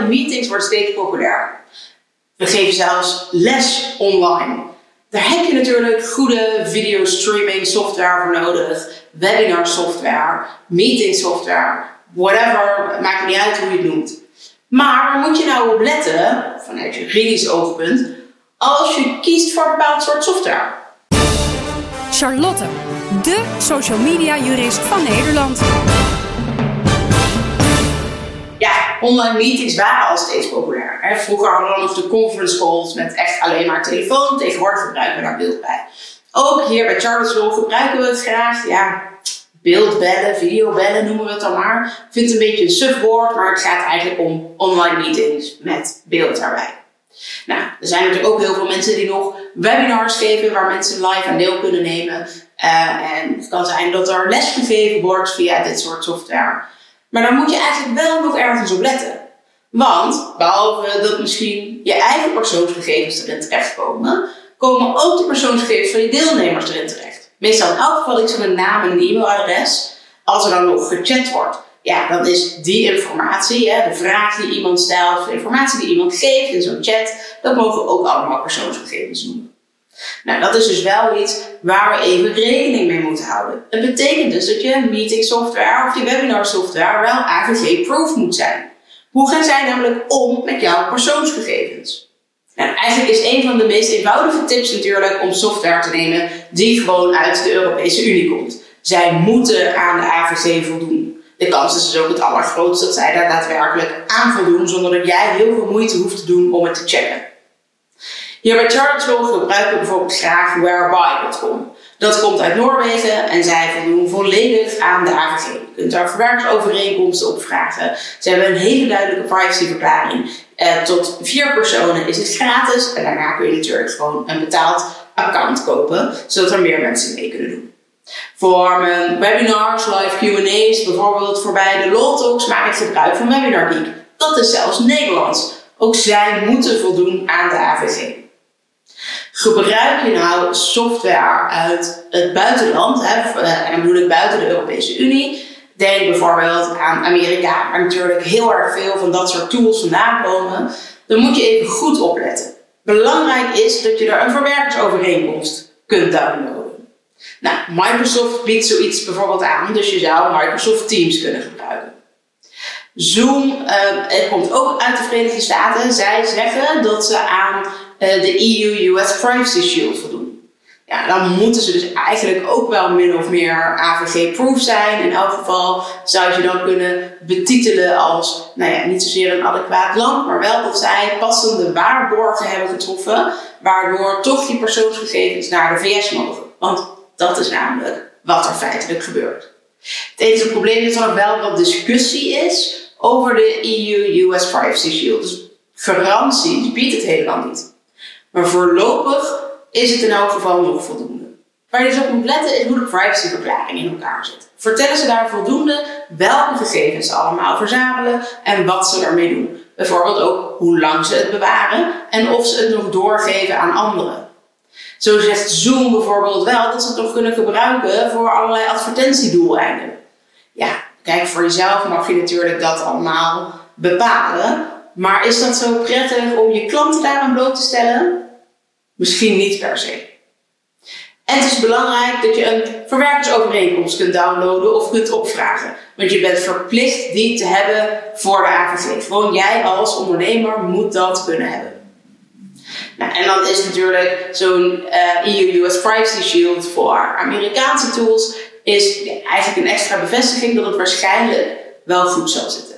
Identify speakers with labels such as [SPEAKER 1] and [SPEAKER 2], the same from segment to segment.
[SPEAKER 1] meetings worden steeds populairder. We geven zelfs les online. Daar heb je natuurlijk goede video streaming software voor nodig, webinar software, meeting software, whatever, maakt niet uit hoe je het noemt. Maar moet je nou op letten, vanuit je juridisch oogpunt, als je kiest voor een bepaald soort software?
[SPEAKER 2] Charlotte, de social media jurist van Nederland.
[SPEAKER 1] Online meetings waren al steeds populair. Vroeger hadden we nog de conference calls met echt alleen maar telefoon. Tegenwoordig gebruiken we daar beeld bij. Ook hier bij Charles Law gebruiken we het graag. Ja, beeldbellen, videobellen noemen we het dan maar. Ik vind het een beetje een subwoord, maar het gaat eigenlijk om online meetings met beeld daarbij. Nou, er zijn natuurlijk ook heel veel mensen die nog webinars geven waar mensen live aan deel kunnen nemen. Uh, en het kan zijn dat er les gegeven wordt via dit soort software. Maar dan moet je eigenlijk wel nog ergens op letten. Want, behalve dat misschien je eigen persoonsgegevens erin terechtkomen, komen ook de persoonsgegevens van je deelnemers erin terecht. Meestal in elk geval iets van een naam en een e-mailadres. Als er dan nog gechat wordt, ja, dan is die informatie, hè, de vraag die iemand stelt, de informatie die iemand geeft in zo'n chat, dat mogen we ook allemaal persoonsgegevens noemen. Nou, dat is dus wel iets waar we even rekening mee moeten houden. Het betekent dus dat je meeting software of je webinar software wel AVG-proof moet zijn. Hoe gaan zij namelijk om met jouw persoonsgegevens? Nou, eigenlijk is een van de meest eenvoudige tips natuurlijk om software te nemen die gewoon uit de Europese Unie komt. Zij moeten aan de AVG voldoen. De kans is dus ook het allergrootste dat zij daar daadwerkelijk aan voldoen zonder dat jij heel veel moeite hoeft te doen om het te checken. Hier bij Charles Law gebruiken we bijvoorbeeld graag whereby.com. Dat komt uit Noorwegen en zij voldoen volledig aan de AVG. Je kunt daar verwerkingsovereenkomsten op vragen. Ze hebben een hele duidelijke privacyverklaring. Eh, tot vier personen is het gratis en daarna kun je natuurlijk gewoon een betaald account kopen, zodat er meer mensen mee kunnen doen. Voor mijn webinars, live QA's, bijvoorbeeld voorbij de Talks, maak ik gebruik van Webinar Geek. Dat is zelfs Nederlands. Ook zij moeten voldoen aan de AVG. Gebruik je nou software uit het buitenland, eh, en dan bedoel ik buiten de Europese Unie. Denk bijvoorbeeld aan Amerika, waar natuurlijk heel erg veel van dat soort tools vandaan komen. Dan moet je even goed opletten. Belangrijk is dat je er een verwerkersovereenkomst kunt downloaden. Nou, Microsoft biedt zoiets bijvoorbeeld aan, dus je zou Microsoft Teams kunnen gebruiken. Zoom, het komt ook uit de Verenigde Staten. Zij zeggen dat ze aan eh, de EU-US Privacy Shield voldoen. Ja, dan moeten ze dus eigenlijk ook wel min of meer AVG-proof zijn. In elk geval zou je dan kunnen betitelen als, nou ja, niet zozeer een adequaat land, maar wel dat zij passende waarborgen hebben getroffen, waardoor toch die persoonsgegevens naar de VS mogen. Want dat is namelijk wat er feitelijk gebeurt. Het enige probleem is dat er wel wat discussie is over de EU-US Privacy Shield. Dus garanties biedt het helemaal niet. Maar voorlopig is het in elk geval nog voldoende. Waar je dus op moet letten is hoe de privacyverklaring in elkaar zit. Vertellen ze daar voldoende welke gegevens ze allemaal verzamelen en wat ze ermee doen. Bijvoorbeeld ook hoe lang ze het bewaren en of ze het nog doorgeven aan anderen. Zo zegt Zoom bijvoorbeeld wel dat ze het nog kunnen gebruiken voor allerlei advertentiedoeleinden. Ja, kijk, voor jezelf mag je natuurlijk dat allemaal bepalen. Maar is dat zo prettig om je klanten daaraan bloot te stellen? Misschien niet per se. En het is belangrijk dat je een verwerkersovereenkomst kunt downloaden of kunt opvragen. Want je bent verplicht die te hebben voor de AVG. Gewoon jij als ondernemer moet dat kunnen hebben. Nou, en dan is natuurlijk zo'n EU-US eh, Privacy Shield voor Amerikaanse tools is eigenlijk een extra bevestiging dat het waarschijnlijk wel goed zal zitten.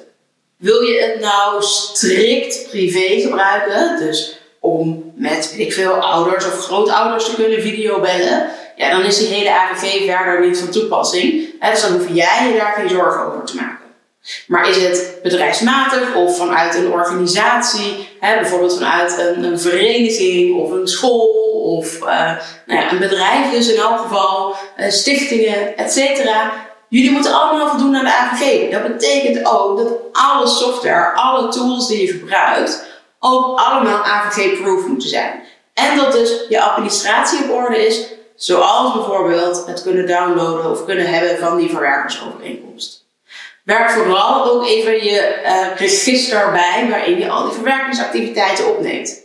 [SPEAKER 1] Wil je het nou strikt privé gebruiken, dus om met, ik veel, ouders of grootouders te kunnen videobellen, ja, dan is die hele AVG verder niet van toepassing. dus dan hoef jij je daar geen zorgen over te maken. Maar is het bedrijfsmatig of vanuit een organisatie, hè, bijvoorbeeld vanuit een, een, vereniging of een school of uh, nou ja, een bedrijf dus in elk geval, uh, stichtingen, et cetera, Jullie moeten allemaal voldoen aan de AVG. Dat betekent ook dat alle software, alle tools die je gebruikt, ook allemaal AVG-proof moeten zijn. En dat dus je administratie op orde is, zoals bijvoorbeeld het kunnen downloaden of kunnen hebben van die verwerkersovereenkomst. Werk vooral ook even je uh, register bij waarin je al die verwerkingsactiviteiten opneemt.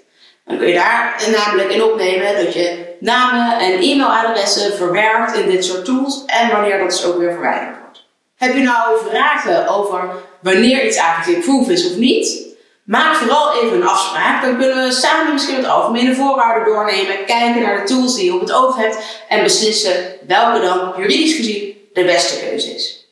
[SPEAKER 1] Dan kun je daar namelijk in opnemen dat je namen en e-mailadressen verwerkt in dit soort tools en wanneer dat dus ook weer verwijderd wordt. Heb je nou vragen over wanneer iets eigenlijk proof is of niet? Maak vooral even een afspraak. Dan kunnen we samen misschien wat algemene voorwaarden doornemen, kijken naar de tools die je op het oog hebt en beslissen welke dan juridisch gezien de beste keuze is.